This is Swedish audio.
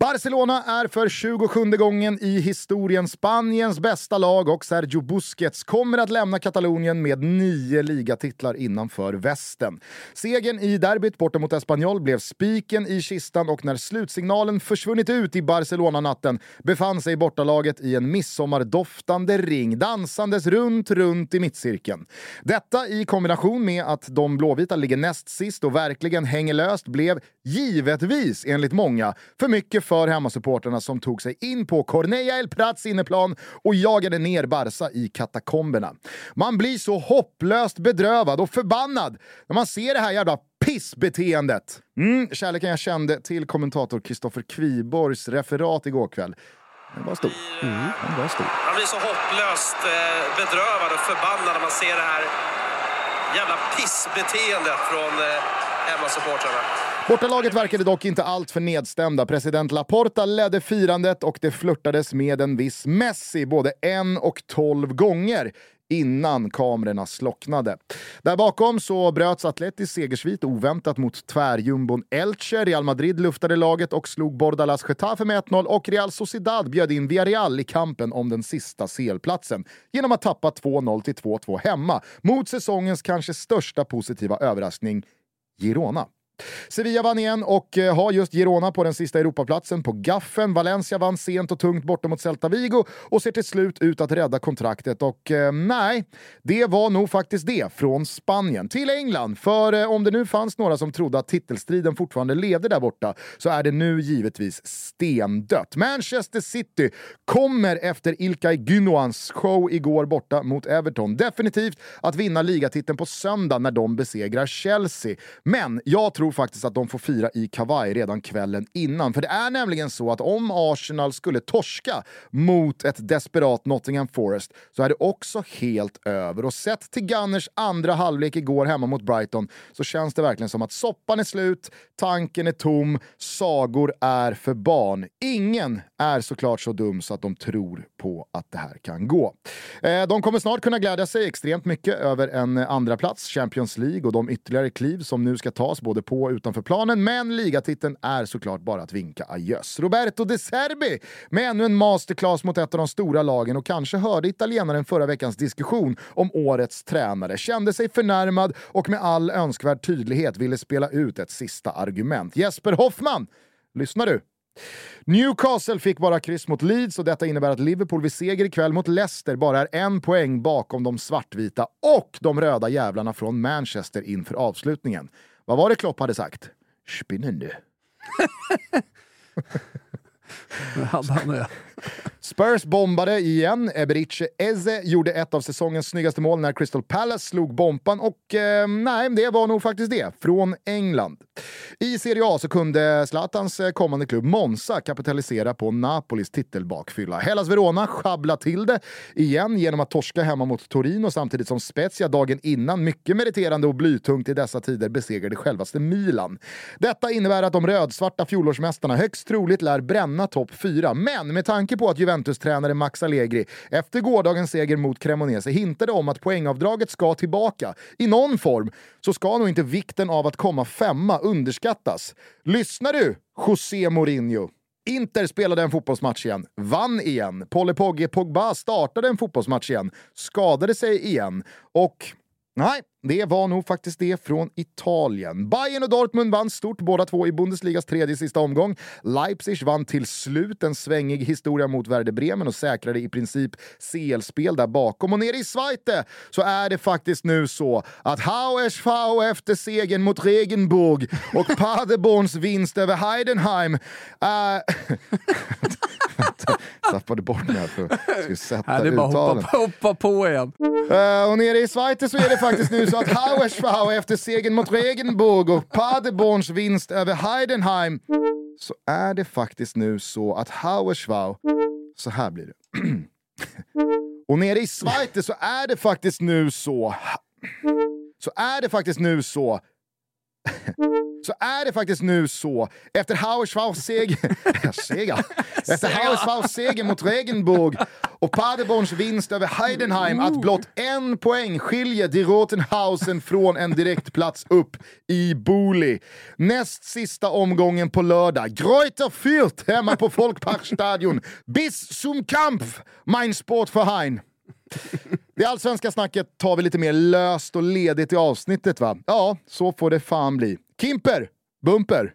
Barcelona är för 27 gången i historien Spaniens bästa lag och Sergio Busquets kommer att lämna Katalonien med nio ligatitlar innanför västen. Segern i derbyt borta mot Espanyol blev spiken i kistan och när slutsignalen försvunnit ut i Barcelona-natten befann sig bortalaget i en midsommardoftande ring dansandes runt, runt i mittcirkeln. Detta i kombination med att de blåvita ligger näst sist och verkligen hänger löst blev givetvis, enligt många, för mycket för hemmasupporterna som tog sig in på Corneja El Prats inneplan och jagade ner Barca i katakomberna. Man blir så hopplöst bedrövad och förbannad när man ser det här jävla pissbeteendet. Mm, kärleken jag kände till kommentator Kristoffer Kviborgs referat igår kväll den var stor. Mm. Den var stor. Man blir så hopplöst eh, bedrövad och förbannad när man ser det här jävla pissbeteendet från eh, hemmasupportrarna. Bortalaget verkade dock inte allt för nedstämda. President Laporta ledde firandet och det flörtades med en viss Messi både en och tolv gånger innan kamerorna slocknade. Där bakom så bröts Atletis segersvit oväntat mot tvärjumbon Elche. Real Madrid luftade laget och slog Bordalas Getafe med 1-0 och Real Sociedad bjöd in Villarreal i kampen om den sista CL-platsen genom att tappa 2-0 till 2-2 hemma mot säsongens kanske största positiva överraskning, Girona. Sevilla vann igen och eh, har just Girona på den sista Europaplatsen på gaffen. Valencia vann sent och tungt borta mot Celta Vigo och ser till slut ut att rädda kontraktet. Och eh, nej, det var nog faktiskt det från Spanien till England. För eh, om det nu fanns några som trodde att titelstriden fortfarande levde där borta så är det nu givetvis stendött. Manchester City kommer efter Ilkay Gündoğans show igår borta mot Everton definitivt att vinna ligatiteln på söndag när de besegrar Chelsea. Men jag tror tror faktiskt att de får fira i kavaj redan kvällen innan. För det är nämligen så att om Arsenal skulle torska mot ett desperat Nottingham Forest så är det också helt över. Och sett till Gunners andra halvlek igår hemma mot Brighton så känns det verkligen som att soppan är slut, tanken är tom, sagor är för barn. Ingen är såklart så dum så att de tror på att det här kan gå. Eh, de kommer snart kunna glädja sig extremt mycket över en eh, andra plats Champions League och de ytterligare kliv som nu ska tas både på på utanför planen, men ligatiteln är såklart bara att vinka adjöss. Roberto De Serbi med ännu en masterclass mot ett av de stora lagen och kanske hörde italienaren förra veckans diskussion om årets tränare, kände sig förnärmad och med all önskvärd tydlighet ville spela ut ett sista argument. Jesper Hoffman, lyssnar du? Newcastle fick bara kryss mot Leeds och detta innebär att Liverpool vid seger ikväll mot Leicester bara är en poäng bakom de svartvita och de röda jävlarna från Manchester inför avslutningen. Vad var det Klopp hade sagt? Spinnende. hade han det? Spurs bombade igen. Eberice Eze gjorde ett av säsongens snyggaste mål när Crystal Palace slog bompan och eh, nej, det var nog faktiskt det. Från England. I Serie A så kunde Zlatans eh, kommande klubb Monza kapitalisera på Napolis titelbakfylla. Hellas Verona sjabblade till det igen genom att torska hemma mot Torino samtidigt som Spezia dagen innan, mycket meriterande och blytungt i dessa tider, besegrade självaste Milan. Detta innebär att de rödsvarta fjolårsmästarna högst troligt lär bränna topp 4, men med tanke på att Juventus-tränare Max Allegri efter gårdagens seger mot Cremonese hintade om att poängavdraget ska tillbaka i någon form så ska nog inte vikten av att komma femma underskattas. Lyssnar du, José Mourinho? Inter spelade en fotbollsmatch igen, vann igen. Polle Pogge Pogba startade en fotbollsmatch igen, skadade sig igen och Nej, det var nog faktiskt det från Italien. Bayern och Dortmund vann stort båda två i Bundesligas tredje sista omgång. Leipzig vann till slut en svängig historia mot Werder Bremen och säkrade i princip CL-spel där bakom. Och nere i Zweite så är det faktiskt nu så att HSV efter segern mot Regenburg och Paderborns vinst över Heidenheim är... Tappade bort mig här för att sätta uttalen. Det är bara hoppa, hoppa på igen. Uh, och nere i Zweite så är det faktiskt nu så att Hauersfrau efter segern mot Regenburg och Paderborns vinst över Heidenheim så är det faktiskt nu så att Hauersfrau, så här blir det. och nere i Zweite så är det faktiskt nu så, så är det faktiskt nu så så är det faktiskt nu så, efter Hauersvaus seger, seger, efter Hauersvaus seger mot Regenburg och Paderborns vinst över Heidenheim att blott en poäng skiljer Die Rotenhausen från en direktplats upp i Boli. Näst sista omgången på lördag. Greuter Fürth hemma på Folkparkstadion. Bis zum Kampf, mein Sport fär hein. Det allsvenska snacket tar vi lite mer löst och ledigt i avsnittet va? Ja, så får det fan bli. Kimper! Bumper!